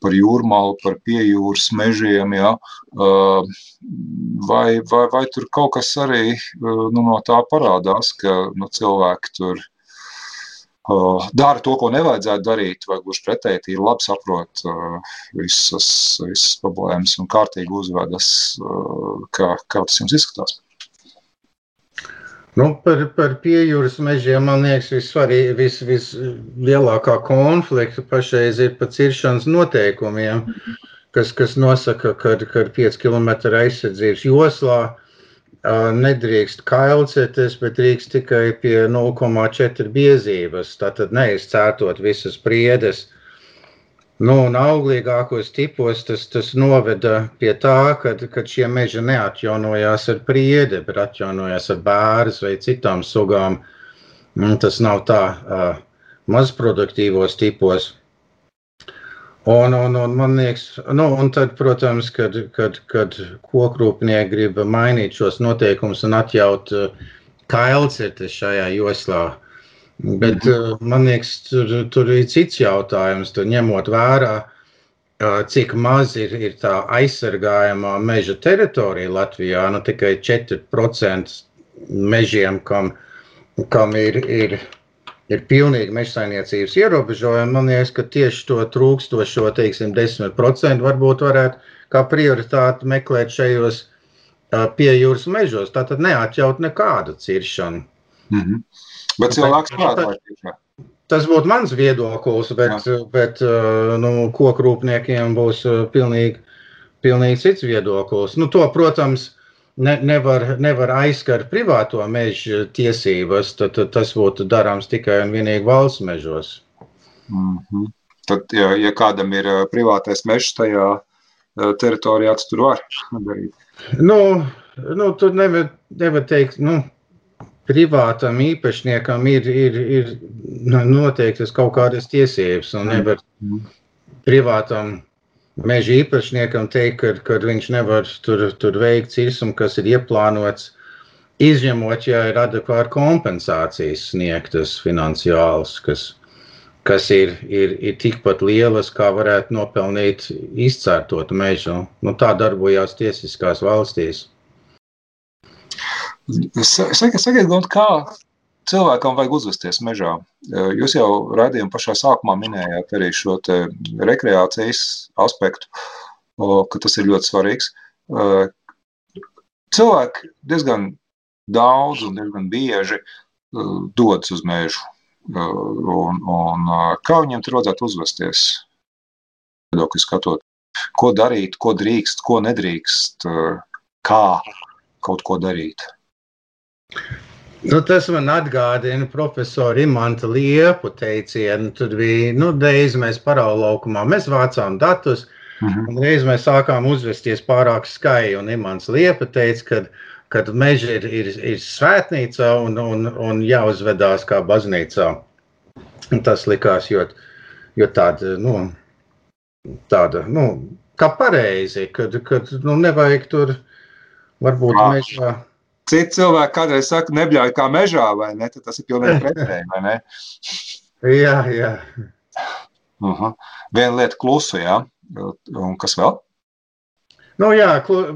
par jūrmālu, par piejūras mežiem, ja, vai, vai, vai tur kaut kas arī nu, no tā parādās, ka nu, cilvēki tur dara to, ko nevajadzētu darīt, vai gluži pretēji, ir labi saprot uh, visas, visas problēmas un kārtīgi uzvedas, uh, kā, kā tas jums izskatās. Nu, par, par piejūras mežiem man liekas, visvarī- vis, vislielākā konflikta pašreiz ir par ciršanas noteikumiem, kas, kas nosaka, ka kad 5 km aizsardzības joslā ā, nedrīkst kailceties, bet drīkst tikai pie 0,4 biezības. Tātad neizcērtot visas priedes. Nu, un auglīgākos tipos tas, tas noveda pie tā, ka šie meži neatjaunojās ar priedi, bet atjaunojās ar bērnu vai citām sugām. Un tas nav tā uh, mazproduktīvos tipos. Un, un, un man liekas, nu, un tad, protams, kad, kad, kad kokrūpnieki grib mainīt šos noteikumus un atļaut uh, kailcirti šajā joslā, bet uh, man liekas, tur, tur ir cits jautājums, tur ņemot vērā, uh, cik maz ir, ir tā aizsargājamā meža teritorija Latvijā, nu tikai 4% mežiem, kam, kam ir, ir ir pilnīgi mežsainiecības ierobežojumi. Man liekas, ka tieši to trūkstošo, teiksim, 10% varbūt varētu kā prioritāti meklēt šajos pie jūras mežos. Tātad neatļaut nekādu ciršanu. Mm -hmm. Bet cilvēks prātā. Tas būtu mans viedoklis, bet, bet uh, nu, kokrūpniekiem būs pilnīgi, pilnīgi cits viedoklis. Nu, to, protams, ne, nevar, nevar aizskart privāto meža tiesības, tad, tad tas būtu darāms tikai un vienīgi valsts mežos. Mm -hmm. Tad, ja, ja kādam ir ā, privātais mežs tajā ā, teritorijā, tad tur var darīt. Nu, nu, tur nevar, nevar teikt, nu, privātam īpašniekam ir, ir, ir noteiktas kaut kādas tiesības, un nevar Mhm. privātam meža īpašniekam teikt, ka, ka viņš nevar tur, tur veikt cirsumu, kas ir ieplānots, izņemot, ja ir adekvāti kompensācijas sniegtas finansiāls, kas, kas ir, ir, ir tikpat lielas, kā varētu nopelnīt izcērtot mežu. Nu, tā darbojās tiesiskās valstīs. Sa- Sakiet, kā cilvēkam vajag uzvesties mežā? Jūs jau raidījuma pašā sākumā minējāt arī šo rekreācijas aspektu, ka tas ir ļoti svarīgs. Cilvēki diezgan daudz un diezgan bieži dodas uz mežu. Un, un kā viņiem tur vajadzētu uzvesties? Viedokļi skatot, ko darīt, ko drīkst, ko nedrīkst, kā kaut ko darīt. Nu, tas man atgādina profesoru Imants Liepu teicienu. Tur bija nu, reiz mēs paraulaukumā, mēs vācām datus, Mhm. un reiz mēs sākām uzvesties pārāk skaļi. Un Imants Liepa teica, ka kad meža ir, ir, ir svētnīca un, un, un jāuzvedās kā baznīcā. Un tas likās ļoti, ļoti tāda, nu, tāda, nu, kā pareizi, kad, kad nu, nevajag tur varbūt mežā. Citi cilvēki kādreiz saka, nebļauj kā mežā, vai ne? Tad tas ir pilnīgi [laughs] pretēji, vai ne? Jā, jā. Uh -huh. Viena lieta klusu, jā. Un kas vēl? Nu, jā,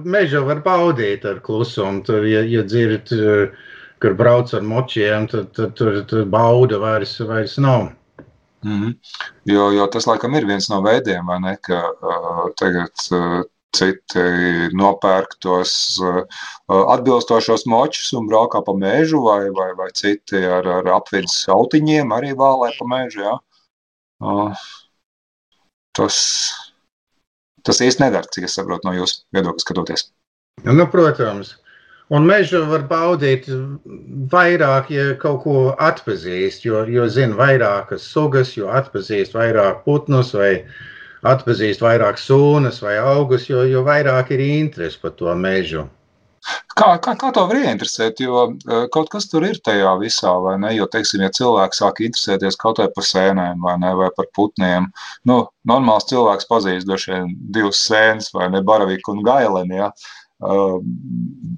meža var baudīt ar klusumu. Tur, ja, ja dzird, kur brauc ar močiem, tad, tad tur, tur bauda vairs, vairs nav. Mm -hmm. jo, jo tas laikam ir viens no veidiem, vai ne? Ka uh, tagad uh, citi nopērk tos uh, atbilstošos močus un braukā pa mežu, vai, vai, vai citi ar, ar apvidus autiņiem arī vālē pa mežu, jā. Uh, tas, tas īsti nedara, cik es saprotu no jūsu viedokļa skatoties. Nu, protams. Un mežu var baudīt vairāk, ja kaut ko atpazīst, jo, jo zina vairākas sugas, jo atpazīst vairāk putnus vai atpazīst vairāk sūnas vai augus, jo, jo vairāk ir interesi par to mežu. Kā, kā, kā to var ieinteresēt? Jo uh, kaut kas tur ir tajā visā, vai ne? Jo, teiksim, ja cilvēks sāk interesēties kaut vai par sēnēm vai, ne, vai par putniem, nu, normāls cilvēks pazīst droši vien divas sēnes, vai ne, baraviku un gaileni, ja? Uh,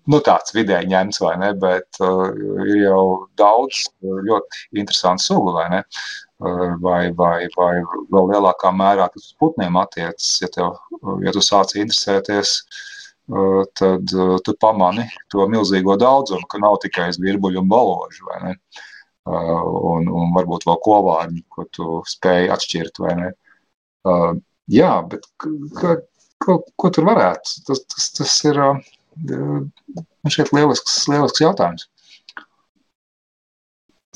nu, tāds vidēji ņemts, vai ne? Bet uh, ir jau daudz ļoti interesantu sugu, vai ne? Uh, vai, vai, vai vēl lielākā mērā, kas uz putniem attiecas, ja, tev, ja tu sāc interesēties, uh, tad uh, tu pamani to milzīgo daudzumu, ka nav tikai zvirbuļu un baložu, vai ne? Uh, un, un varbūt vēl kovārņi, ko tu spēj atšķirt, vai ne? Jā, bet ka, ko, ko tur varētu? Tas, tas, tas ir man šeit lielisks, lielisks jautājums.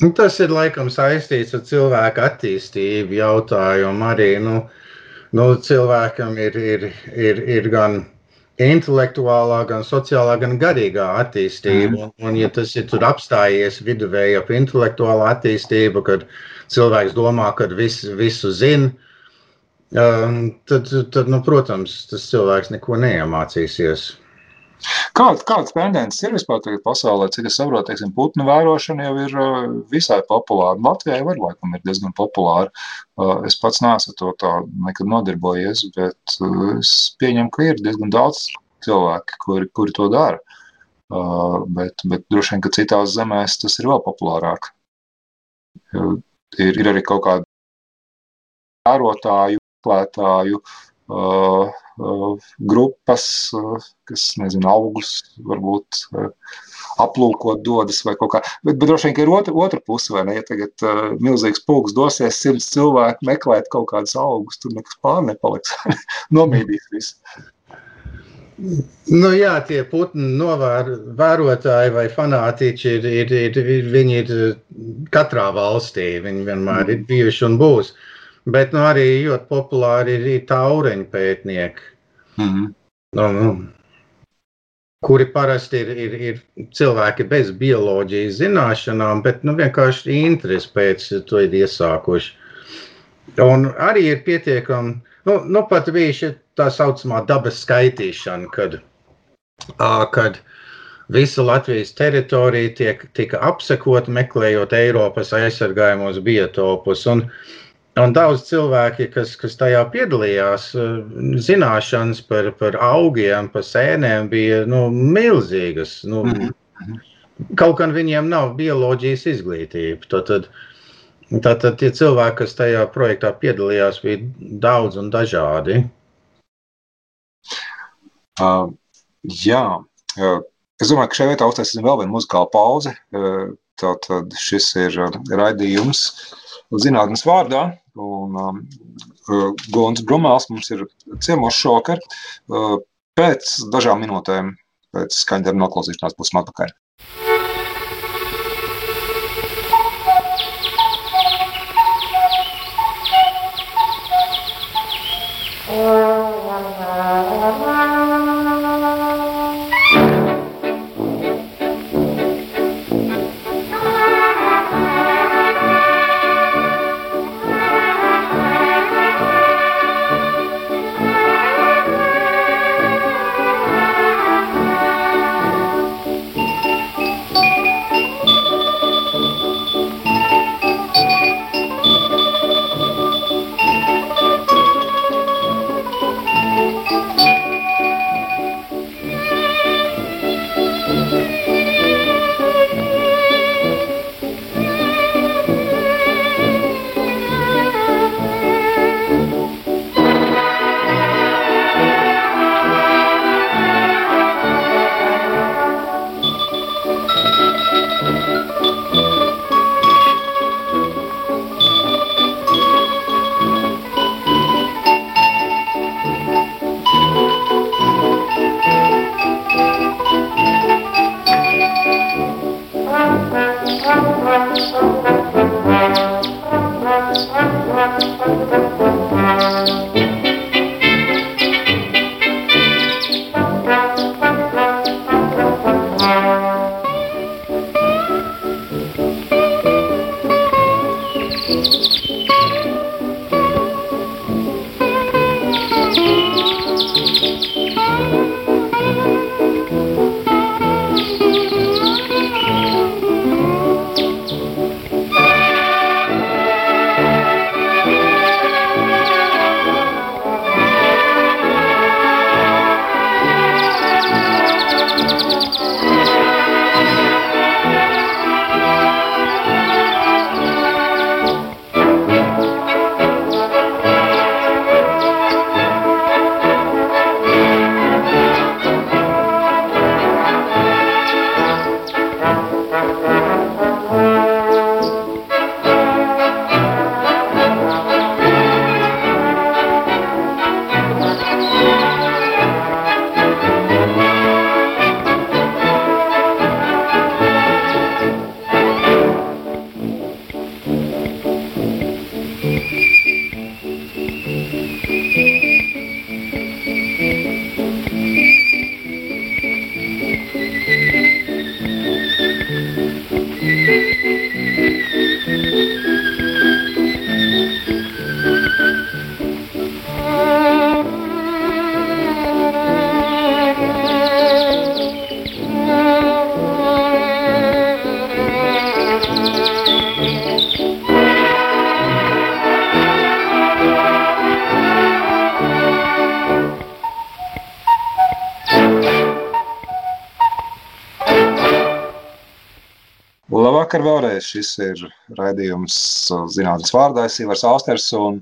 Nu, tas ir laikam saistīts ar cilvēku attīstību jautājumu. Arī nu, nu, cilvēkam ir, ir, ir, ir gan intelektuālā, gan sociālā, gan garīgā attīstība. Un, un ja tas ir tur apstājies viduvēji ap intelektuālo attīstību, kad cilvēks domā, ka vis, visu zina, um, tad, tad nu, protams, tas cilvēks neko neiemācīsies. Kādas, kādas tendences ir vispār tagad pasaulē? Cik es saprotu, teiksim, putnu vērošana jau ir visai populāra. Latvijā var laikam ir diezgan populāra. Es pats neesmu to tā nekad nodarbojies, bet es pieņemu, ka ir diezgan daudz cilvēki, kuri, kuri to dara. Bet, bet droši vien, ka citās zemēs tas ir vēl populārāk. Ir, ir arī kaut kādi vērotāju, uh, uh, grupas, uh, kas, nezinu, augus varbūt uh, aplūkot dodas vai kaut kā. Bet, bet droši vien, ka ir otra, otra puse, vai ne? Ja tagad uh, milzīgs pulks dosies simts cilvēku meklēt kaut kādus augus, tur nekas pār nepaliks. [laughs] Nomīdīs visu. Nu, jā, tie putnu novērotāji vai fanātiķi ir, ir, ir, ir, viņi ir katrā valstī. Viņi vienmēr ir bijuši un būs. Bet nu, arī ļoti populāri ir, ir taureņu pētnieki, Mm -hmm. nu, kuri parasti ir, ir, ir cilvēki bez bioloģijas zināšanām, bet nu, vienkārši interesi pēc to ir iesākuši. Un arī ir pietiekami, nu, nu pat bija šī tā saucamā dabas skaitīšana, kad, ā, kad visa Latvijas teritorija tiek, tika apsekota, meklējot Eiropas aizsargājumos biotopus. Un, un daudz cilvēki, kas, kas tajā piedalījās, ā, zināšanas par, par augiem, par sēnēm bija nu, milzīgas. Nu, Mhm. Kaut gan viņiem nav bioloģijas izglītība. Tad, tad, Tātad tie cilvēki, kas tajā projektā piedalījās, bija daudz un dažādi. Uh, jā, uh, es domāju, ka šajā vietā uztaisīsim vēl vienu muzikālu pauzi. Uh, Tātad šis ir uh, raidījums zinātnes vārdā. Un, um, uh, Gons Brumāls mums ir ciemos šovakar. Uh, pēc dažām minūtēm, pēc skaņdarba noklausīšanās, būsim atpakaļ. Oh, my God. Thank you. Labvakar vēlreiz. Šis ir raidījums zinātnes vārdā. Es Ivars Austers un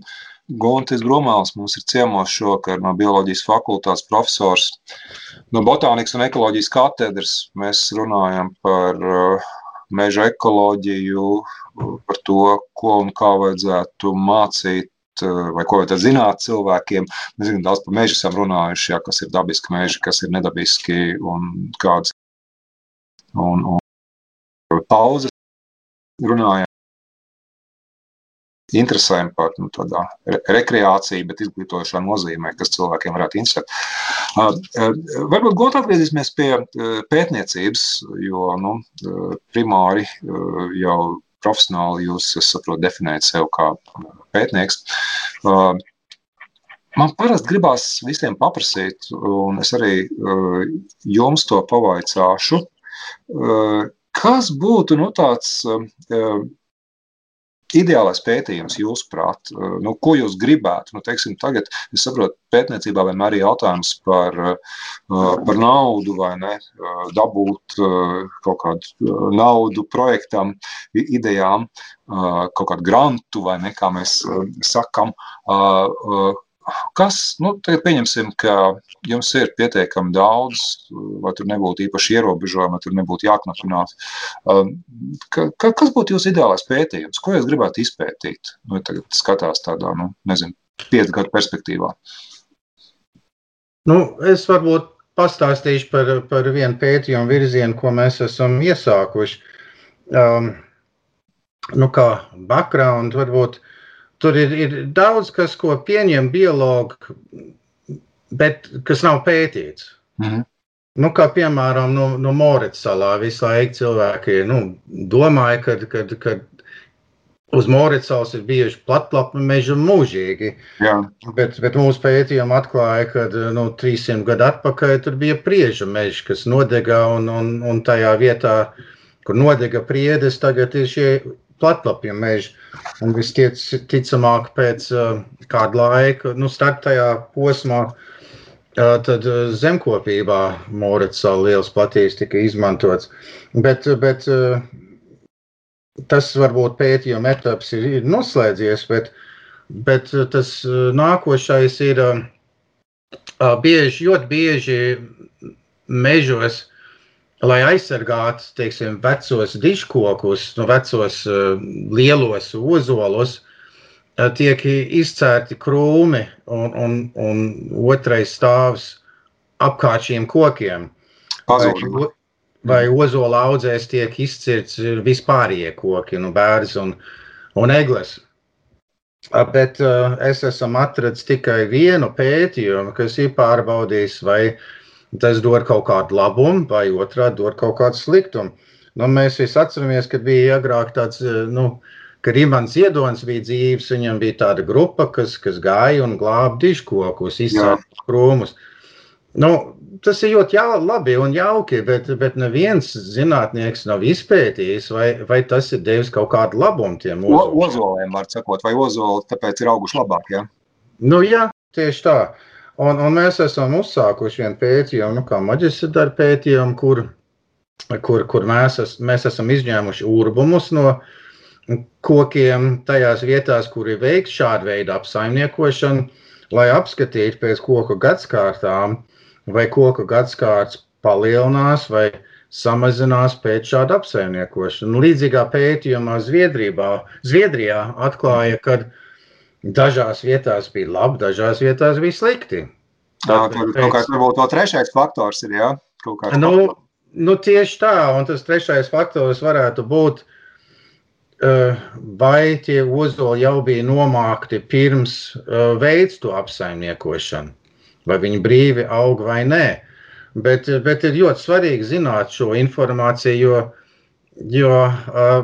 Guntis Grumāls. Mums ir ciemos šokar no bioloģijas fakultātes profesors no botānikas un ekoloģijas katedras. Mēs runājam par meža ekoloģiju, par to, ko un kā vajadzētu mācīt vai ko vajadzētu zināt cilvēkiem. Mēs zinām daudz par mežu, esam runājuši, jā, kas ir dabiski meži, kas ir nedabiski un kādas. Un, un pauzes runājam. Interesējam par nu, tādā re rekreāciju, bet izglītošā nozīmē, kas cilvēkiem varētu interesēt. Uh, uh, varbūt gūt atgriezīsimies pie uh, pētniecības, jo nu, primāri jau profesionāli jūs, es saprotu, definējat sev kā pētnieks. Man parasti gribās visiem paprasīt, un es arī jums to pavaicāšu, kas būtu nu, tāds uh, ideālais pētījums, jūsuprāt, uh, nu, ko jūs gribētu? Nu, teiksim, tagad, es saprotu, pētniecībā vienmēr ir jautājums par, uh, par naudu vai ne, uh, dabūt kaut kādu naudu projektam, idejām, kaut kādu grantu vai ne, kā mēs sakam. Uh, uh, Kas, nu, tagad pieņemsim, ka jums ir pietiekami daudz, vai tur nebūtu īpaši ierobežojumi, vai tur nebūtu jāknapinās. Um, ka, ka, kas būtu jūsu ideālais pētījums? Ko jūs gribētu izpētīt? Nu, tagad skatās tādā, nu, nezinu, piecu gadu perspektīvā. Nu, es varbūt pastāstīšu par, par vienu pētījumu virzienu, ko mēs esam iesākuši. Um, nu, kā background, varbūt tur ir, ir daudz kas, ko pieņem biologi, bet kas nav pētīts. Mhm. Nu, kā piemēram, no, no Morita salā visu laiku cilvēki nu, domāja, ka, kad, kad uz Morita salas ir bijuši platlapu meži mūžīgi. Jā, Bet, bet mūsu pētījumi atklāja, ka nu, 300 gadu atpakaļ tur bija priežu meži, kas nodega, un, un, un tajā vietā, kur nodega priedes, tagad ir šie platlapju meži. Un visticamāk, pēc uh, kāda laika, nu, start tajā posmā, uh, tad uh, zemkopībā Morits liels platīs tika izmantots. Bet, bet uh, tas varbūt pētījuma etaps ir, ir noslēdzies, bet, bet uh, tas uh, nākošais ir uh, uh, bieži, ļoti bieži mežos, lai aizsargātu teiksim, vecos diškokus, no vecos uh, lielos ozolus, uh, tiek izcērti krūmi un, un, un otrais stāvs apkārt šiem kokiem. Vai, pazūd. o- vai ozola audzēs tiek izcirts vispārējie koki, nu, bērns un, un eglis. A, Bet uh, es esmu atradzis tikai vienu pētījumu, kas ir pārbaudījis, vai tas dod kaut kādu labumu, vai otrādi dod kaut kādu sliktumu. Nu, mēs visi atceramies, ka bija agrāk tāds, nu, kad Imants Ziedonis bija dzīves, viņam bija tāda grupa, kas, kas gāja un glāba diškokus, izcēla krūmus. Nu, tas ir ļoti jā, labi un jauki, bet, bet neviens zinātnieks nav izpētījis, vai, vai tas ir devis kaut kādu labumu tiem ozoliem. Ozoliem var sakot, vai ozoli tāpēc ir auguši labāk, jā? Nu, jā, tieši tā. Un, un mēs esam uzsākuši vienu pētījumu, nu, kā maģistra darba pētījumu, kur, kur, kur mēs, es, mēs esam izņēmuši urbumus no kokiem tajās vietās, kur ir veikts šāda veida apsaimniekošana, lai apskatītu pēc koku gadskārtām, vai koku gadskārts palielinās vai samazinās pēc šāda apsaimniekošana. Līdzīgā pētījumā Zviedrībā, Zviedrijā atklāja, ka dažās vietās bija labi, dažās vietās bija slikti. Tā, tur kaut kāds varbūt to trešais faktors ir, jā? Kaut kāds Nu, nu, tieši tā, un tas trešais faktors varētu būt, uh, vai tie ozoli jau bija nomākti pirms uh, veids to apsaimniekošanu, vai viņi brīvi aug vai nē. Bet, bet ir ļoti svarīgi zināt šo informāciju, jo, jo uh,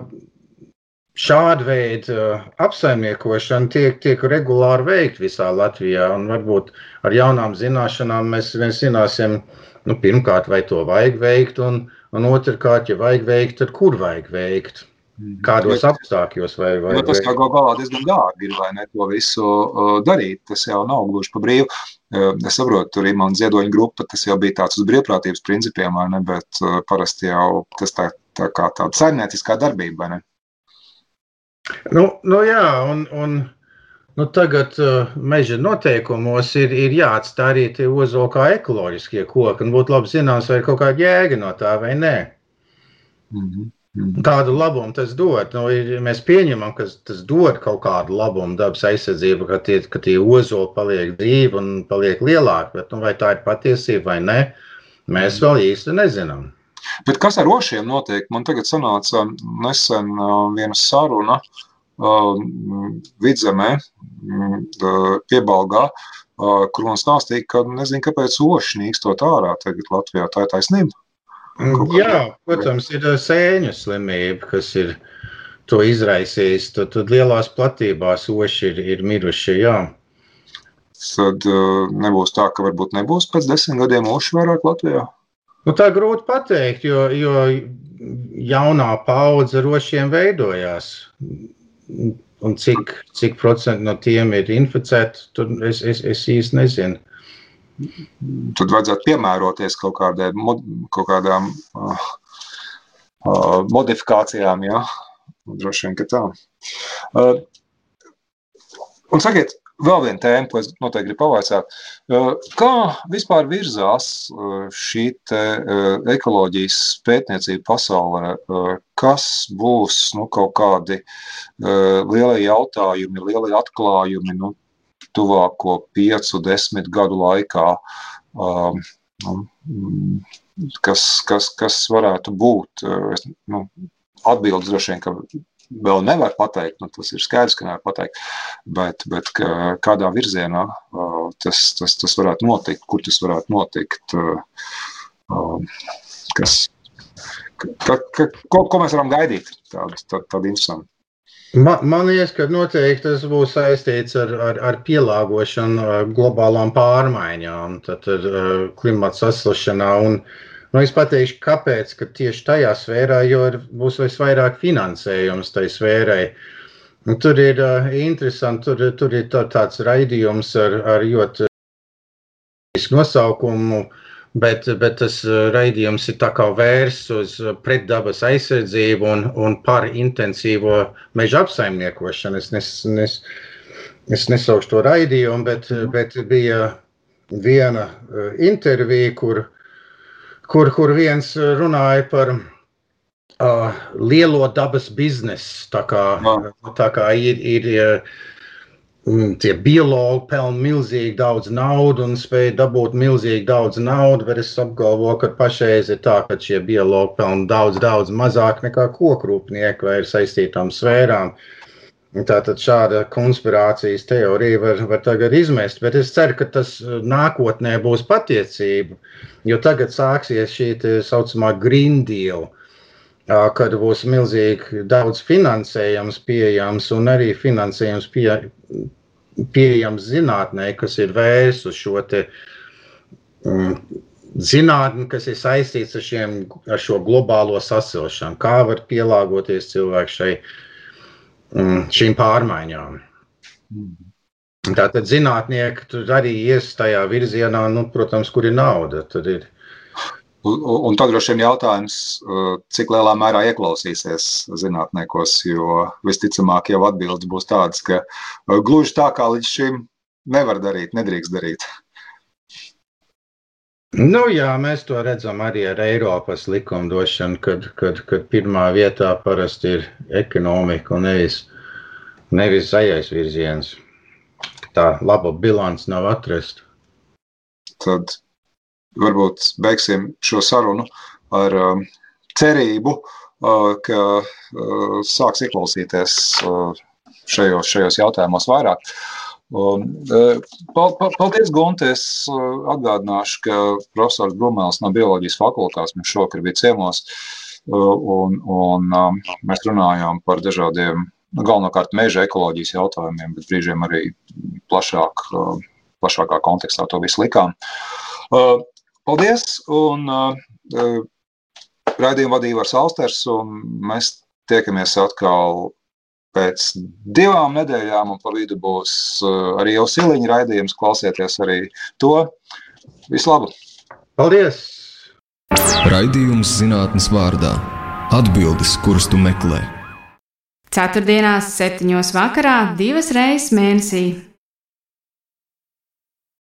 šāda veida uh, apsaimniekošana tiek, tiek regulāri veikta visā Latvijā. Varbūt ar jaunām zināšanām mēs, zināsim, nu, pirmkārt, vai to vajag veikt, un, un otrkārt, ja vajag veikt, tad kur vajag veikt. Kādos Jo- apstākļos vai, vai, Jo tas jau gal galā diezgan dārgi ir, vai ne, to visu uh, darīt. Tas jau nav gluži pa brīvu. Uh, es saprotu, tur ir man ziedoņa grupa, tas jau bija tāds uz brīvprātības principiem, vai ne, bet uh, parasti jau tas tā tā kā tāda saimnieciskā darbība, vai ne? Nu, nu jā, un, un nu tagad uh, meža noteikumos ir, ir jāatstāj arī tie ozoli kā ekoloģiskie koki. Un būtu labi zināms, vai ir kaut kāda jēga no tā vai nē. Mhm. Mhm. Kādu labumu tas dod? Nu, ir, mēs pieņemam, ka tas dod kaut kādu labumu dabas aizsardzību, ka tie, ka tie ozoli paliek dzīvi un paliek lielāki. Bet, nu, vai tā ir patiesība vai nē, mēs vēl īsti nezinām. Bet kas ar rošiem notiek? Man tagad sanāca nesen uh, viena saruna uh, vidzemē, mm, uh, piebalgā, kur man stāstīja, ka nezinu, kāpēc oši nīkstot ārā tagad Latvijā. Tā ir taisnība. Kā- Jā, protams, ir sēņu slimība, kas ir to izraisījis. Tad, tad lielās platībās oši ir, ir miruši. Jā. Tad nebūs tā, ka varbūt nebūs pēc desmit gadiem oši vairāk Latvijā. Nu, tā grūti pateikt, jo, jo jaunā paudze rošiem veidojās. Un cik, cik procenti no tiem ir inficēti, tur es, es, es īsti nezinu. Tad vajadzētu piemēroties kaut, kādai, kaut kādām uh, uh, modifikācijām. Jā. Droši vien, ka tā. Uh, un sakiet, vēl viena tēma, ko es noteikti gribu pavaicāt. Uh, Kā vispār virzās uh, šī te, uh, ekoloģijas pētniecība pasaulē? Kas būs nu, kaut kādi lielie jautājumi, lielie atklājumi nu, tuvāko piecu, desmit gadu laikā? Um, nu, mm, Kas, kas, kas varētu būt? Es, nu, atbildes droši vien, ka vēl nevar pateikt, nu, tas ir skaidrs, ka nevar pateikt, bet, bet kādā virzienā uh, tas, tas, tas varētu notikt, kur tas varētu notikt, uh, uh, kas, ka, ka, ko, ko mēs varam gaidīt, tādu, tādu, tādu interesantu. Man, man liekas, ka noteikti tas būs saistīts ar, ar, ar pielāgošanu uh, globālām pārmaiņām, tad ar uh, klimata sasilšanā. Un, nu, es pateikšu, kāpēc, ka tieši tajā sfērā, jo ir, būs visvairāk finansējums tai sfērai. Un tur ir uh, interesanti, tur, tur ir tā, tāds raidījums ar, ar ļoti nosaukumu, bet, bet tas uh, raidījums ir vērsts uz pretdabas aizsardzību un, un par intensīvo meža apsaimniekošanu. Es, nes, nes, es nesaukšu to raidījumu, bet, bet bija viena uh, intervija, kur, kur, kur viens uh, runāja par uh, lielo dabas biznesu. Tā kā, Jā. tā kā ir, ir uh, Mm, Tie biologi pelna milzīgi daudz naudas un spēj dabūt milzīgi daudz naudas, bet es apgalvoju, ka pašreiz ir tā, ka šie biologi pelna daudz, daudz mazāk nekā kokrūpnieki vai ir saistītām sfērām. Un Tātad šāda konspirācijas teorija var, var tagad izmest, bet es ceru, ka tas uh, nākotnē būs patiesība. Jo tagad sāksies šī tā saucamā Green Deal, kad būs milzīgi daudz finansējums pieejams un arī finansējums pie, pieejams zinātnē, kas ir vērsts uz šo te, mm, zinātni, kas ir saistīts ar, šiem, ar šo globālo sasilšanu. Kā var pielāgoties cilvēku šai, mm, šīm pārmaiņām. Tātad zinātnieki tur arī ies tajā virzienā, nu, protams, kur ir nauda. Tad ir Un, un un tad droši vien jautājums, uh, cik lielā mērā ieklausīsies zinātniekos, jo visticamāk jau atbildes būs tādas, ka uh, gluži tā kā līdz šim nevar darīt, nedrīkst darīt. Nu, jā, mēs to redzam arī ar Eiropas likumdošanu, kad, kad, kad pirmā vietā parasti ir ekonomika un nevis, nevis zaļais virziens. Tā laba bilants nav atrasta. Tad varbūt beigsim šo sarunu ar um, cerību, uh, ka uh, sāks ieklausīties uh, šajos, šajos jautājumos vairāk. Uh, pal- pal- Paldies, Gunte. Es uh, atgādināšu, ka profesors Brumēls no bioloģijas fakultātes mums šokar bija ciemos. uh, Un, un um, mēs runājām par dažādiem, nu, galvenokārt meža ekoloģijas jautājumiem, bet brīžiem arī plašāk, plašākā kontekstā to visu likām. Paldies! Un raidījumu vadīja Vars Austers, un mēs tiekamies atkal pēc divām nedēļām, un pa vidu būs uh, arī jau siliņa raidījums. Klausieties arī to. Visu labu! Paldies! Raidījums zinātnes vārdā Atbildes, kuras tu meklē. Ceturtdienās, septiņos vakarā, divas reizes mēnesī